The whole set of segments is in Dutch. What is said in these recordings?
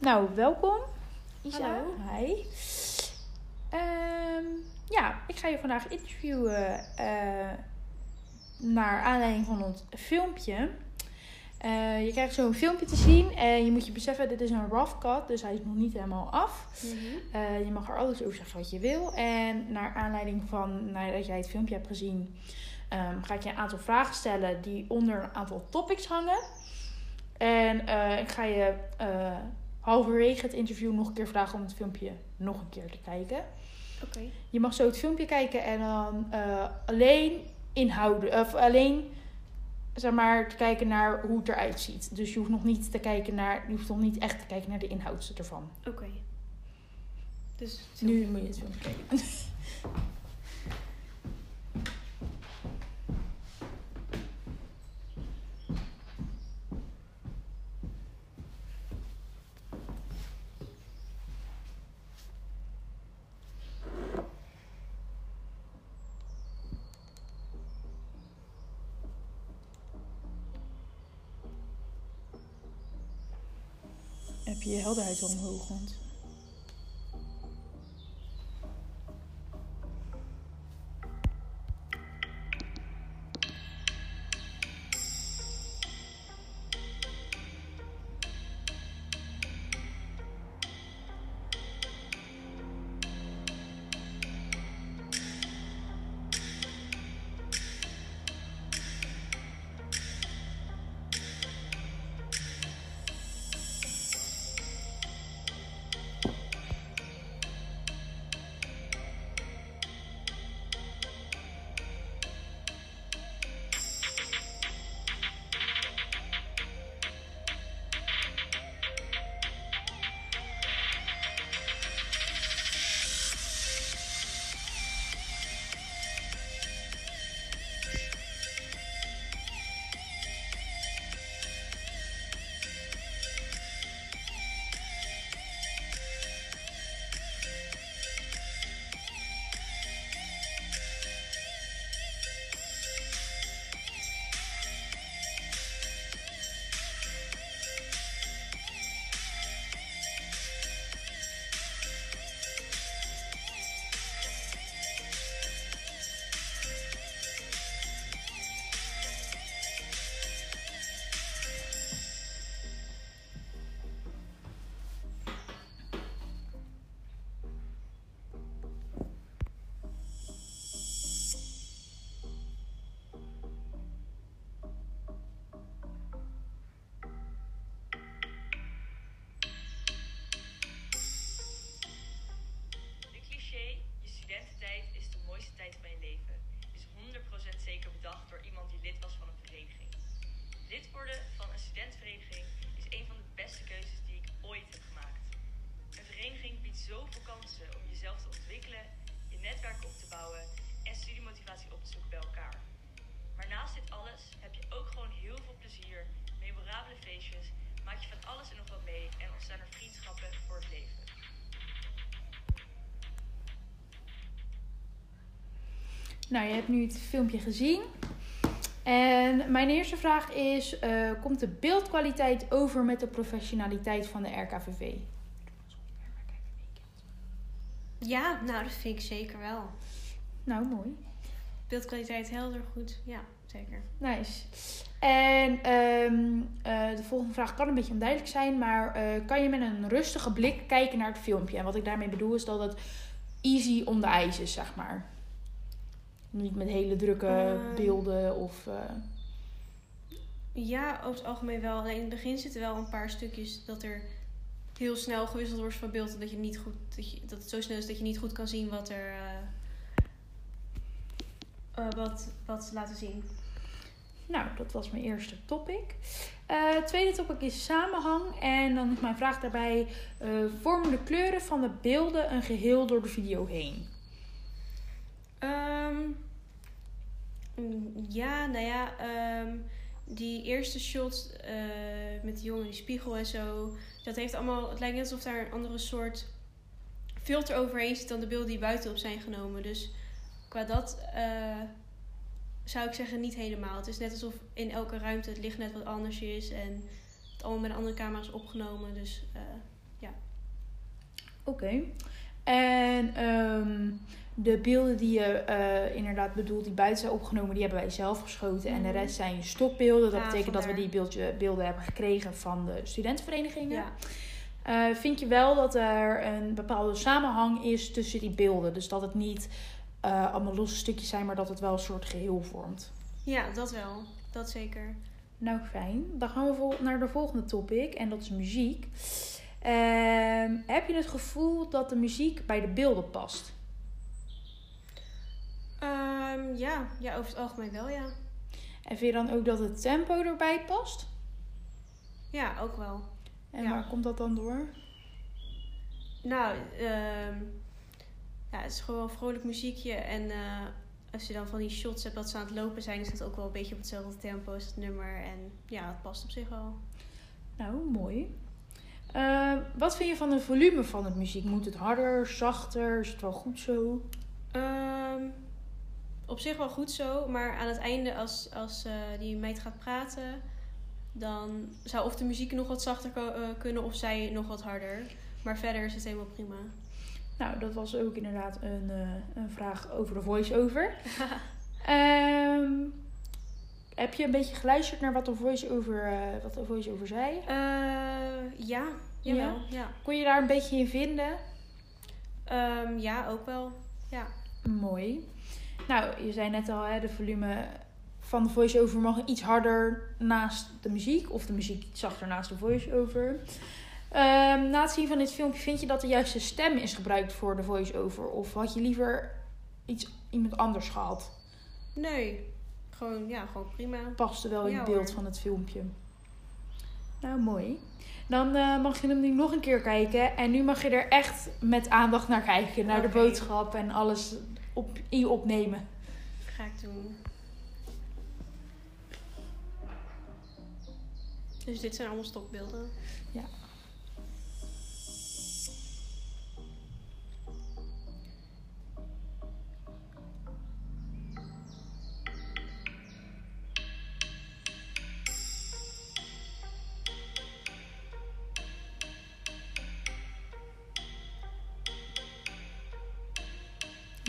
Nou, welkom. Isa. Hallo. Hi. Ehm, ja, ik ga je vandaag interviewen eh, naar aanleiding van ons filmpje. Eh, je krijgt zo een filmpje te zien en je moet je beseffen, dit is een rough cut, dus hij is nog niet helemaal af. Eh, je mag er alles over zeggen wat je wil. En naar aanleiding van nadat jij het filmpje hebt gezien, ehm, ga ik je een aantal vragen stellen die onder een aantal topics hangen. En ik ga je halverwege het interview nog een keer vragen om het filmpje nog een keer te kijken. Oké. Je mag zo het filmpje kijken en dan eh, alleen inhouden, of alleen zeg maar te kijken naar hoe het eruit ziet. Dus je hoeft nog niet te kijken naar, je hoeft nog niet echt te kijken naar de inhoud ervan. Oké. Dus Nu moet je het filmpje kijken. Heb je je helderheid omhoog? Want... je netwerk op te bouwen en studiemotivatie op te zoeken bij elkaar. Maar naast dit alles heb je ook gewoon heel veel plezier, memorabele feestjes, maak je van alles en nog wat mee en ontstaan er vriendschappen voor het leven. Nou, je hebt nu het filmpje gezien. En mijn eerste vraag is: eh, komt de beeldkwaliteit over met de professionaliteit van de RKVV? Ja, nou dat vind ik zeker wel. Nou, mooi. Beeldkwaliteit helder, goed. Ja, zeker. Nice. En ehm, eh, de volgende vraag kan een beetje onduidelijk zijn, maar eh, kan je met een rustige blik kijken naar het filmpje? En wat ik daarmee bedoel is dat het easy on the ijs is, zeg maar. Niet met hele drukke Ehm. beelden of. eh, Ja, over het algemeen wel. Alleen in het begin zitten wel een paar stukjes dat er heel snel gewisseld wordt van beeld. en Dat, je niet goed, dat, je, dat het zo snel is dat je niet goed kan zien wat er. eh, eh, wat, wat ze laten zien. Nou, dat was mijn eerste topic. Eh, tweede topic is samenhang. En dan is mijn vraag daarbij: vormen de kleuren van de beelden een geheel door de video heen? Ehm, mm, ja, nou ja, ehm, die eerste shot eh, met die jongen in die spiegel en zo, dat heeft allemaal, het lijkt net alsof daar een andere soort filter overheen zit dan de beelden die buitenop zijn genomen. Dus qua dat eh, zou ik zeggen niet helemaal. Het is net alsof in elke ruimte het licht net wat anders is en het allemaal met andere camera is opgenomen. Dus eh, Ja. Oké. En ehm, de beelden die je eh, inderdaad bedoelt, die buiten zijn opgenomen, die hebben wij zelf geschoten. En de Mhm. rest zijn je stokbeelden. Dat Ja, betekent dat we die beeldje, beelden hebben gekregen van de studentenverenigingen. Ja. Eh, vind je wel dat er een bepaalde samenhang is tussen die beelden? Dus dat het niet eh, allemaal losse stukjes zijn, maar dat het wel een soort geheel vormt. ja, dat wel. Dat zeker. Nou, fijn. Dan gaan we vol- naar de volgende topic en dat is muziek. Ehm, heb je het gevoel dat de muziek bij de beelden past? Ehm, ja. ja, over het algemeen wel, ja. En vind je dan ook dat het tempo erbij past? Ja, ook wel. En Ja. waar komt dat dan door? Nou, ehm, ja, het is gewoon een vrolijk muziekje. En eh, als je dan van die shots hebt dat ze aan het lopen zijn, is het ook wel een beetje op hetzelfde tempo als het nummer. En ja, het past op zich wel. Nou, mooi. Ehm, wat vind je van het volume van het muziek? Moet het harder, zachter? Is het wel goed zo? Ehm, op zich wel goed zo, maar aan het einde, als, als eh, die meid gaat praten, dan zou of de muziek nog wat zachter eh, kunnen of zij nog wat harder. Maar verder is het helemaal prima. Nou, dat was ook inderdaad een, eh, een vraag over de voice-over. Ehm, heb je een beetje geluisterd naar wat de voice-over, wat de voice-over zei? Ja, jawel. Ja, Kon je daar een beetje in vinden? Ehm, ja ook wel. Ja. Mooi. Nou, je zei net al, hè, de volume van de voice-over mag iets harder naast de muziek. Of de muziek iets zachter naast de voice-over. Ehm, na het zien van dit filmpje, vind je dat de juiste stem is gebruikt voor de voice-over? Of had je liever iets, iemand anders gehad? Nee, gewoon, ja, gewoon prima. Paste wel in Ja, het beeld hoor. van het filmpje. Nou, mooi. Dan eh, mag je hem nu nog een keer kijken. En nu mag je er echt met aandacht naar kijken. Naar de boodschap en alles op, in je opnemen. Ga ik doen. Dus dit zijn allemaal stokbeelden. Ja.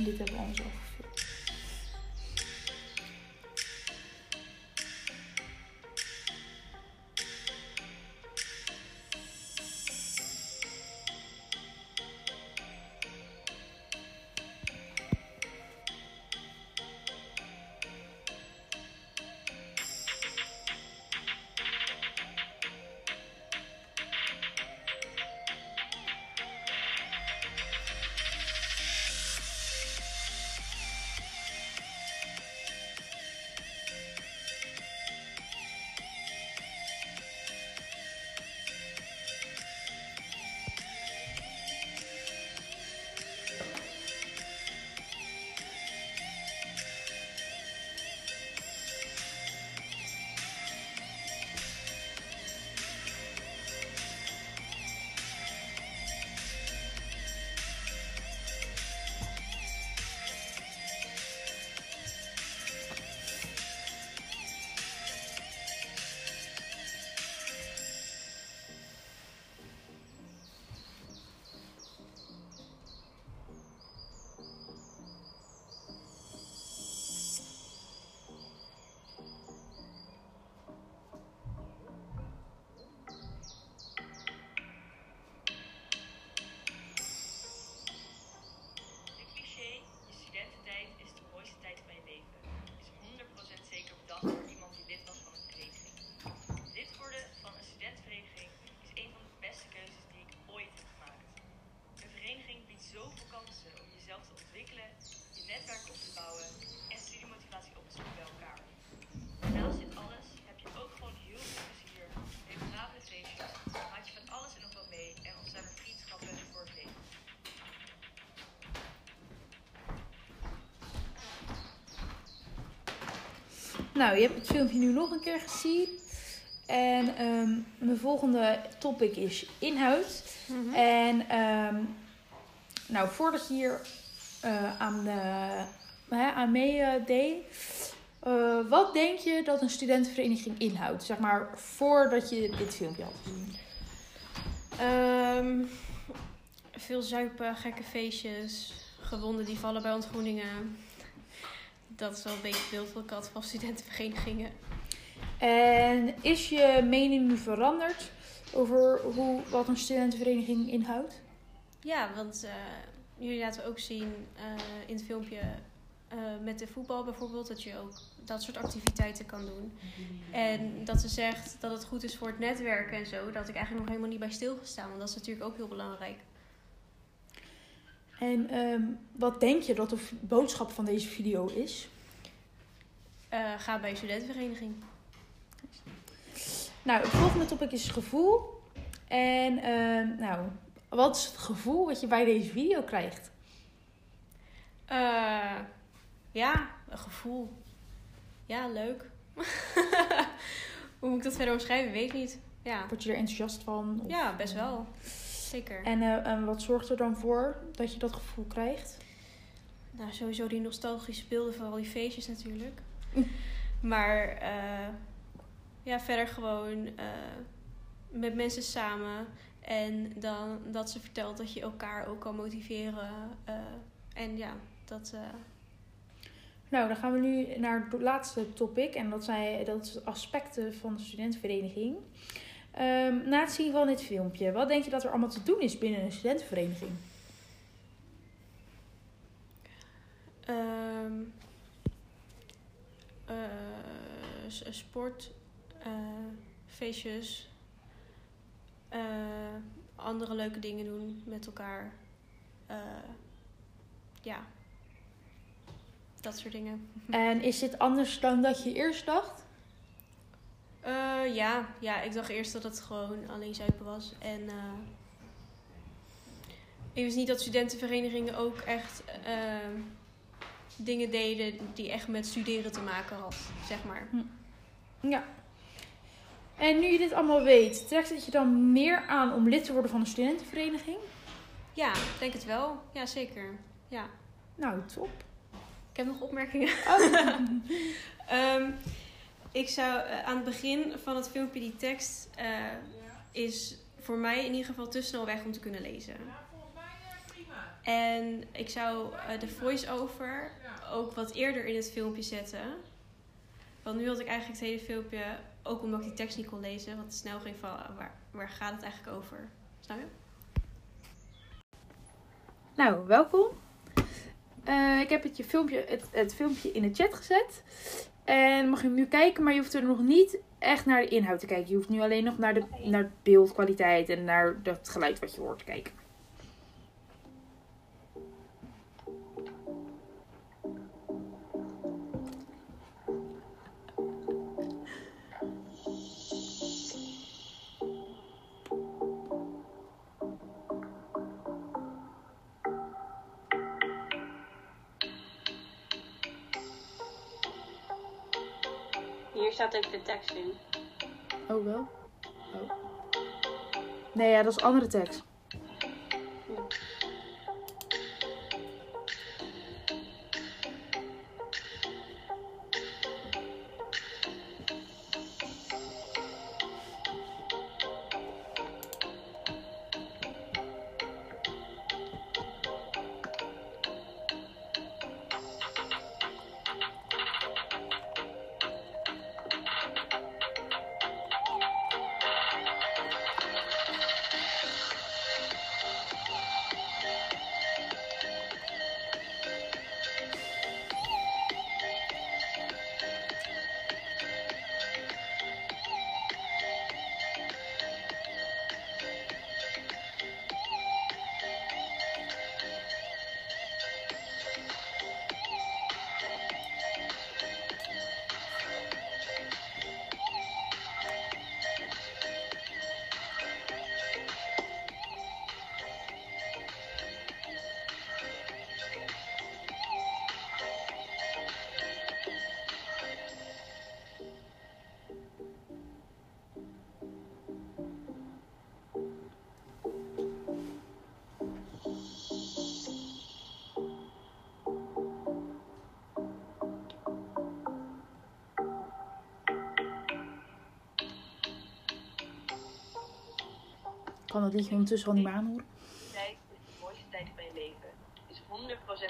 Dit hebben we netwerk op te bouwen en studiemotivatie op te zoeken bij elkaar. Naast dit alles heb je ook gewoon heel veel plezier, memorabele feestjes, maak je van alles en nog wat mee en ontstaan er vriendschappen voor het leven. Nou, je hebt het filmpje nu nog een keer gezien. En ehm, mijn volgende topic is inhoud. En ehm, nou, voordat je hier aan, eh, hè, aan mee eh, deed, eh, wat denk je dat een studentenvereniging inhoudt? Zeg maar, voordat je dit filmpje had gezien. Ehm, veel zuipen, gekke feestjes, gewonden die vallen bij ontgroeningen. Dat is wel een beetje het beeld wat ik had van studentenverenigingen. En is je mening nu veranderd over hoe, wat een studentenvereniging inhoudt? Ja, want eh, jullie laten ook zien eh, in het filmpje eh, met de voetbal bijvoorbeeld dat je ook dat soort activiteiten kan doen. En dat ze zegt dat het goed is voor het netwerken en zo. Dat ik eigenlijk nog helemaal niet bij stilgestaan, want dat is natuurlijk ook heel belangrijk. En ehm, wat denk je dat de boodschap van deze video is? Eh, ga bij je studentenvereniging. Nou, het volgende topic is gevoel. En ehm, nou, wat is het gevoel wat je bij deze video krijgt? Eh, ja, een gevoel. Ja, leuk. Hoe moet ik dat verder omschrijven? Weet ik niet. Ja, Word je er enthousiast van? Of- ja best wel. Zeker. En, eh, en wat zorgt er dan voor dat je dat gevoel krijgt? Nou, sowieso die nostalgische beelden van al die feestjes natuurlijk. Mm. Maar eh, ja, verder gewoon met mensen samen. En dan dat ze vertelt dat je elkaar ook kan motiveren. eh, en ja, dat... eh, Nou, dan gaan we nu naar het laatste topic. En dat, zijn, dat is aspecten van de studentenvereniging. Ehm, na het zien van dit filmpje, wat denk je dat er allemaal te doen is binnen een studentenvereniging? S- sport, feestjes, eh, andere leuke dingen doen met elkaar. Eh, ja, dat soort dingen. En is dit anders dan dat je eerst dacht? Eh, ja, ja, ik dacht eerst dat het gewoon alleen zuipen was. En ik wist niet dat studentenverenigingen ook echt dingen deden die echt met studeren te maken had, zeg maar. Ja. En nu je dit allemaal weet, trekt het je dan meer aan om lid te worden van een studentenvereniging? Ja, ik denk het wel. Ja, zeker. Ja. Nou, top. Ik heb nog opmerkingen. Oh. Ehm, ik zou eh, aan het begin van het filmpje die tekst eh, is voor mij in ieder geval te snel weg om te kunnen lezen. En ik zou eh, de voice-over ook wat eerder in het filmpje zetten. Want nu had ik eigenlijk het hele filmpje, ook omdat ik die tekst niet kon lezen, wat snel ging van waar, waar gaat het eigenlijk over? Snap je? Nou, welkom. Eh, ik heb het, je filmpje, het, het filmpje in de chat gezet. En mag je hem nu kijken, maar je hoeft er nog niet echt naar de inhoud te kijken. Je hoeft nu alleen nog naar de, naar beeldkwaliteit en naar het geluid wat je hoort te kijken. Staat ook de tekst in. Oh, wel? Oh. Nee, ja, dat is andere tekst. Kan dat liedje ondertussen al niet meer aanhoren. de mooiste tijd van je leven. Is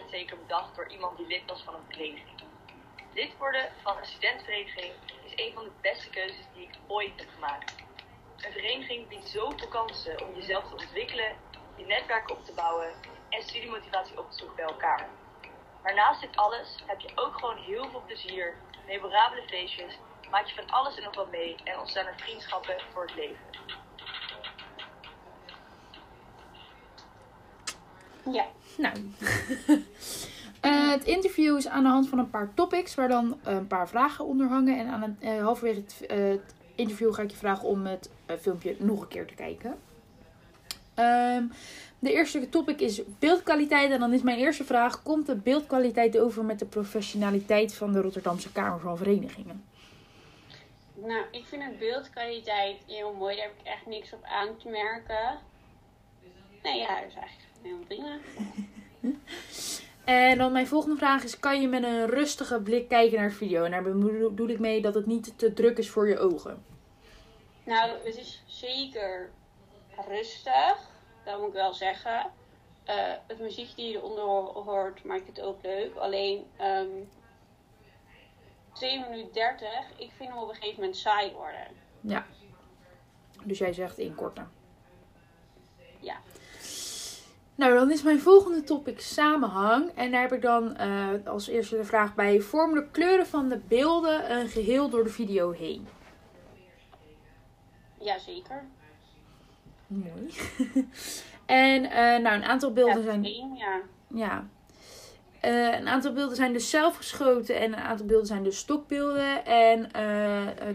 100% zeker bedacht door iemand die lid was van een vereniging. Lid worden van een studentvereniging is een van de beste keuzes die ik ooit heb gemaakt. Een vereniging biedt zoveel kansen om jezelf te ontwikkelen, je netwerk op te bouwen en studiemotivatie op te zoeken bij elkaar. Maar naast dit alles heb je ook gewoon heel veel plezier, memorabele feestjes, maak je van alles en nog wat mee en ontstaan er vriendschappen voor het leven. Ja. Nou. Eh, het interview is aan de hand van een paar topics waar dan een paar vragen onder hangen. En aan het, eh, halverwege het, eh, het interview ga ik je vragen om het eh, filmpje nog een keer te kijken. Ehm, de eerste topic is beeldkwaliteit. En dan is mijn eerste vraag: komt de beeldkwaliteit over met de professionaliteit van de Rotterdamse Kamer van Verenigingen? Nou, ik vind de beeldkwaliteit heel mooi. Daar heb ik echt niks op aan te merken. Nee, ja, dat is eigenlijk helemaal prima. En dan mijn volgende vraag is: kan je met een rustige blik kijken naar de video? En daar bedoel ik mee dat het niet te druk is voor je ogen. Nou, het is zeker rustig. Dat moet ik wel zeggen. Eh, het muziek die je eronder ho- hoort maakt het ook leuk. Alleen ehm 2 minuten 30, ik vind hem op een gegeven moment saai worden. Ja. Dus jij zegt inkorten. Ja. Nou, dan is mijn volgende topic samenhang. En daar heb ik dan eh, als eerste de vraag bij: vormen de kleuren van de beelden een geheel door de video heen? Jazeker. Mooi. en eh, nou, een aantal beelden Ja, zijn. één, ja. Ja. Eh, een aantal beelden zijn dus zelf geschoten en een aantal beelden zijn dus stokbeelden. En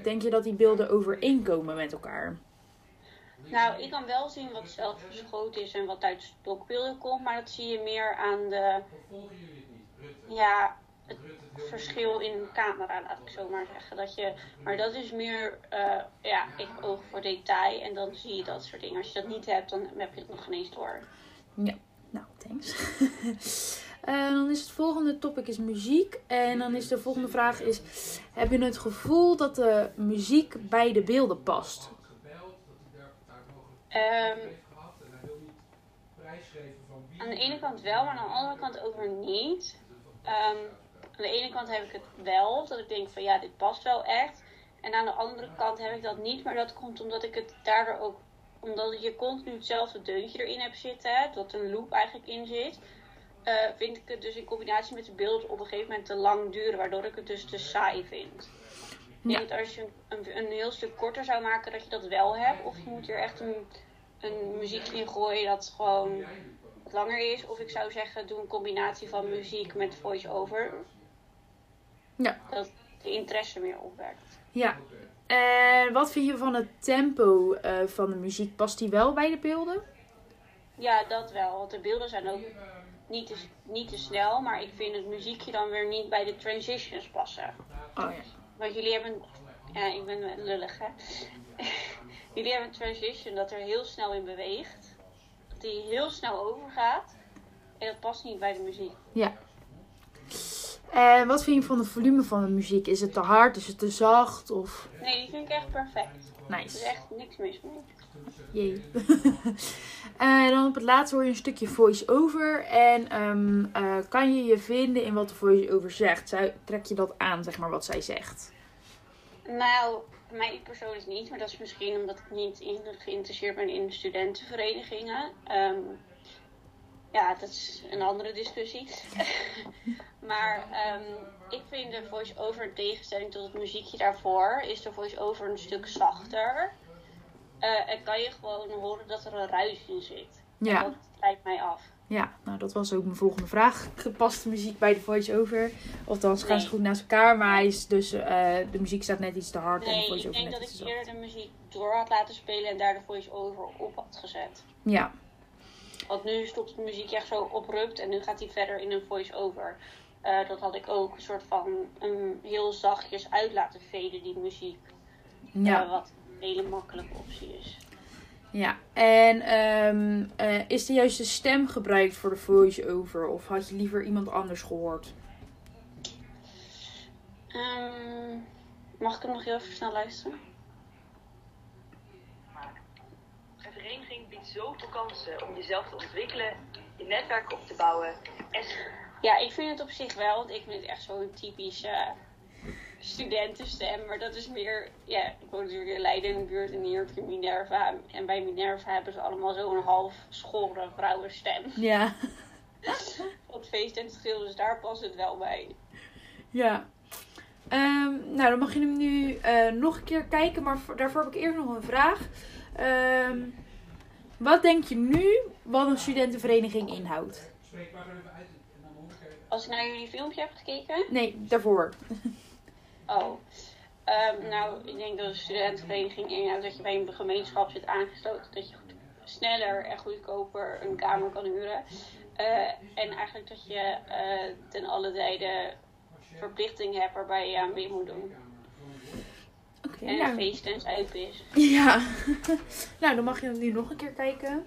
denk je dat die beelden overeenkomen met elkaar? Nou, ik kan wel zien wat zelf geschoten is en wat uit stokbeelden komt, maar dat zie je meer aan de, ja, het verschil in camera, laat ik zo maar zeggen. Dat je, maar dat is meer, eh, ja, ik oog voor detail en dan zie je dat soort dingen. Als je dat niet hebt, dan heb je het nog geen eens door. Nou, thanks. Eh, dan is het volgende topic is muziek. En dan is de volgende vraag is... Heb je het gevoel dat de muziek bij de beelden past? Ehm, aan de ene kant wel, maar aan de andere kant ook weer niet. Ehm, aan de ene kant heb ik het wel, dat ik denk van ja, dit past wel echt. En aan de andere kant heb ik dat niet, maar dat komt omdat ik het daardoor ook, omdat je continu hetzelfde deuntje erin hebt zitten, dat een loop eigenlijk in zit. eh, vind ik het dus in combinatie met de beelden op een gegeven moment te lang duren, waardoor ik het dus te saai vind. Ik Ja. denk dat als je een, een, een heel stuk korter zou maken, dat je dat wel hebt. Of je moet er echt een, een muziek in gooien dat gewoon wat langer is. Of ik zou zeggen, doe een combinatie van muziek met voice-over. Ja. Dat de interesse meer opwekt. Ja. En wat vind je van het tempo eh, van de muziek? Past die wel bij de beelden? Ja, dat wel. Want de beelden zijn ook niet te, niet te snel. Maar ik vind het muziekje dan weer niet bij de transitions passen. Oh ja. Want jullie hebben... Ja, ik ben lullig, hè. jullie hebben een transition dat er heel snel in beweegt. Dat die heel snel overgaat. En dat past niet bij de muziek. En wat vind je van het volume van de muziek? Is het te hard? Is het te zacht? Of... Nee, die vind ik echt perfect. Er is Nice. echt niks mis mee. Jee. En dan op het laatste hoor je een stukje voice-over. En ehm, eh, kan je je vinden in wat de voice-over zegt? Zij- Trek je dat aan, zeg maar, wat zij zegt? Nou, mij persoonlijk niet. Maar dat is misschien omdat ik niet in, geïnteresseerd ben in studentenverenigingen. Ehm, ja, dat is een andere discussie. maar ehm, ik vind de voice-over in tegenstelling tot het muziekje daarvoor... is de voice-over een stuk zachter. Eh, en kan je gewoon horen dat er een ruis in zit. En Ja, dat lijkt mij af. Ja, nou dat was ook mijn volgende vraag. Gepaste muziek bij de voice-over. Althans, gaan ze Nee. goed naast elkaar. Maar hij is dus, eh, de muziek staat net iets te hard en de Nee, ik voice-over denk dat ik eerder de muziek door had laten spelen en daar de voice-over op had gezet. Ja, Want nu stopt de muziek echt zo abrupt en nu gaat hij verder in een voice-over. Eh, dat had ik ook een soort van um, heel zachtjes uit laten veden, die muziek. ja. Eh, wat een hele makkelijke optie is. Ja, en ehm, eh, is de juiste stem gebruikt voor de voice-over? Of had je liever iemand anders gehoord? Ehm, mag ik hem nog heel even snel luisteren? Een vereniging biedt zoveel kansen om jezelf te ontwikkelen, je netwerk op te bouwen en Ja, ik vind het op zich wel, want ik vind het echt zo'n typische studentenstem. Maar dat is meer, ja, ik woon natuurlijk in Leiden in de buurt en hier heb je Minerva. En bij Minerva hebben ze allemaal zo'n half schorre vrouwenstem. Ja. Wat feest en het schil, dus daar past het wel bij. Ja. Ehm, nou, dan mag je hem nu eh, nog een keer kijken, maar voor- daarvoor heb ik eerst nog een vraag. Ehm, wat denk je nu wat een studentenvereniging inhoudt? Als ik naar jullie filmpje heb gekeken, Nee, daarvoor. Oh, Ehm, nou, ik denk dat een studentenvereniging inhoudt dat je bij een gemeenschap zit aangesloten. Dat je goed- sneller en goedkoper een kamer kan huren. Eh, en eigenlijk dat je eh, ten alle tijde verplichtingen hebt waarbij je aan mee moet doen. Oké, En nou. feest en zuip is. Ja. nou, dan mag je nu nog een keer kijken.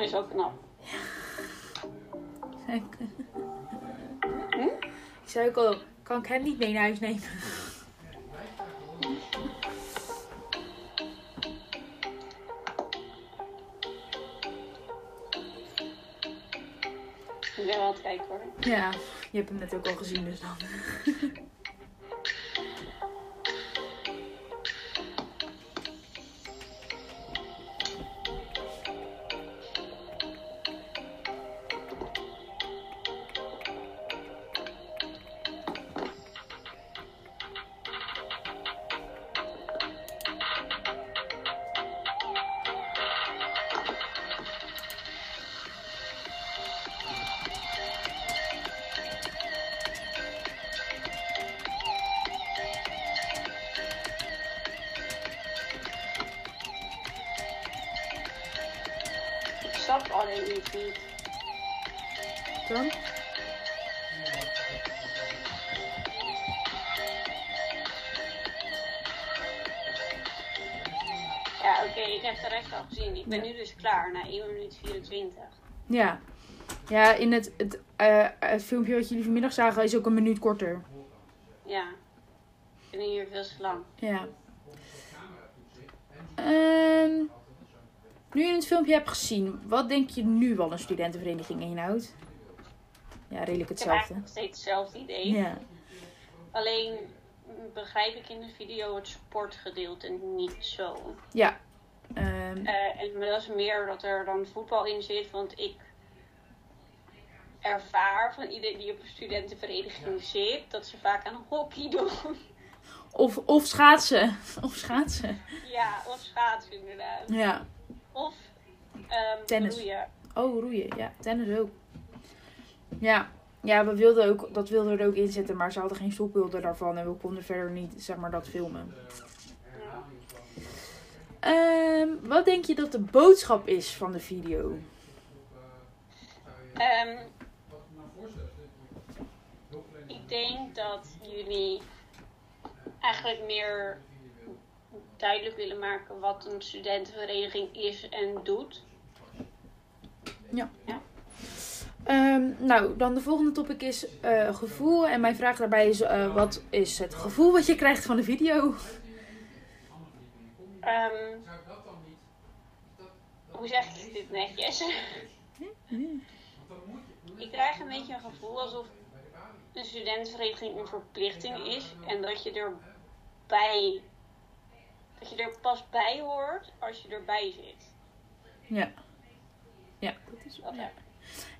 Jongen is ook knap. Ik ik zei ook al, kan ik hem niet mee naar huis nemen? Ik ben wel aan het kijken hoor. Ja, je hebt hem net ook al gezien, dus dan. niet niet. Dan? Ja, oké, ik heb de rest al gezien. Ik ben Ja. nu dus klaar na 1 minuut 24. Ja. Ja, in het, het, eh, het filmpje wat jullie vanmiddag zagen is ook een minuut korter. Ja. Ik ben hier veel te lang. Ja. Ehm, nu je het filmpje hebt gezien, wat denk je nu wel een studentenvereniging inhoudt? Ja, redelijk Ik heb hetzelfde. eigenlijk nog steeds hetzelfde idee. Ja. Alleen mm, begrijp ik in de video het sportgedeelte niet zo. Ja. Eh, en dat is meer dat er dan voetbal in zit, want ik ervaar van iedereen die op een studentenvereniging zit, dat ze vaak aan hockey doen. of, of schaatsen. Of schaatsen. ja, of schaatsen inderdaad. Ja. Of ehm Tennis. roeien. Oh, roeien. Ja, tennis ook. Ja. Ja, we wilden ook, dat wilden we er ook in zetten, maar ze hadden geen stopbeelden daarvan en we konden verder niet, zeg maar, dat filmen. Ja. Ehm, wat denk je dat de boodschap is van de video? Ehm, ik denk dat jullie eigenlijk meer duidelijk willen maken wat een studentenvereniging is en doet. Ehm, nou, dan de volgende topic is eh, gevoel. En mijn vraag daarbij is, eh, wat is het gevoel wat je krijgt van de video? Ehm, hoe zeg ik dit netjes? ik krijg een beetje een gevoel alsof een studentenvereniging een verplichting is en dat je erbij, dat je er pas bij hoort als je erbij zit. Ja. Ja, dat is ja. heb ik.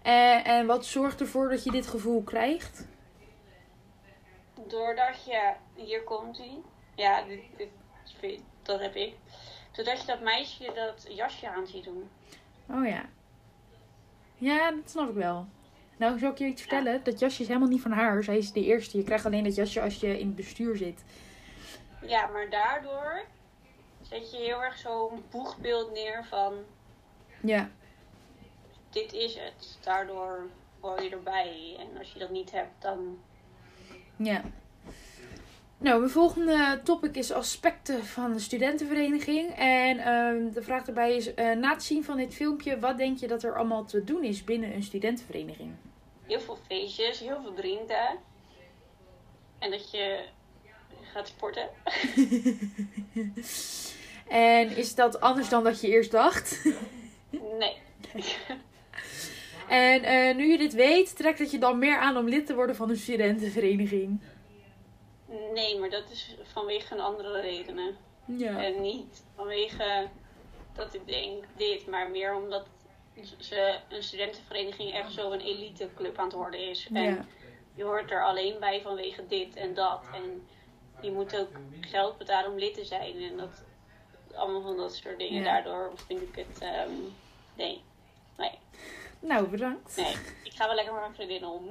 En, en wat zorgt ervoor dat je dit gevoel krijgt? Doordat je, hier komt ie. Ja, dit, dat heb ik. Doordat je dat meisje dat jasje aan ziet doen. Oh ja. Ja, dat snap ik wel. Nou, zal ik je iets vertellen? Dat jasje is helemaal niet van haar. Zij is de eerste. Je krijgt alleen dat jasje als je in het bestuur zit. Ja, maar daardoor zet je heel erg zo'n boegbeeld neer van Ja. dit is het. Daardoor hoor je erbij. En als je dat niet hebt, dan. Ja. Nou, mijn volgende topic is aspecten van de studentenvereniging. En ehm, de vraag daarbij is, eh, na het zien van dit filmpje, wat denk je dat er allemaal te doen is binnen een studentenvereniging? heel veel feestjes, heel veel drinken. En dat je gaat sporten. En is dat anders dan dat je eerst dacht? Nee. En eh, nu je dit weet, trekt het je dan meer aan om lid te worden van een studentenvereniging? Nee, maar dat is vanwege een andere redenen. Ja. En niet vanwege dat ik denk dit, maar meer omdat ze een studentenvereniging echt zo een eliteclub aan het worden is. En Ja. je hoort er alleen bij vanwege dit en dat. En je moet ook geld betalen om lid te zijn. En dat allemaal van dat soort dingen. Ja. Daardoor vind ik het. ehm, nee. Nee. Nou, bedankt. Nee. Ik ga wel lekker met mijn vriendin om.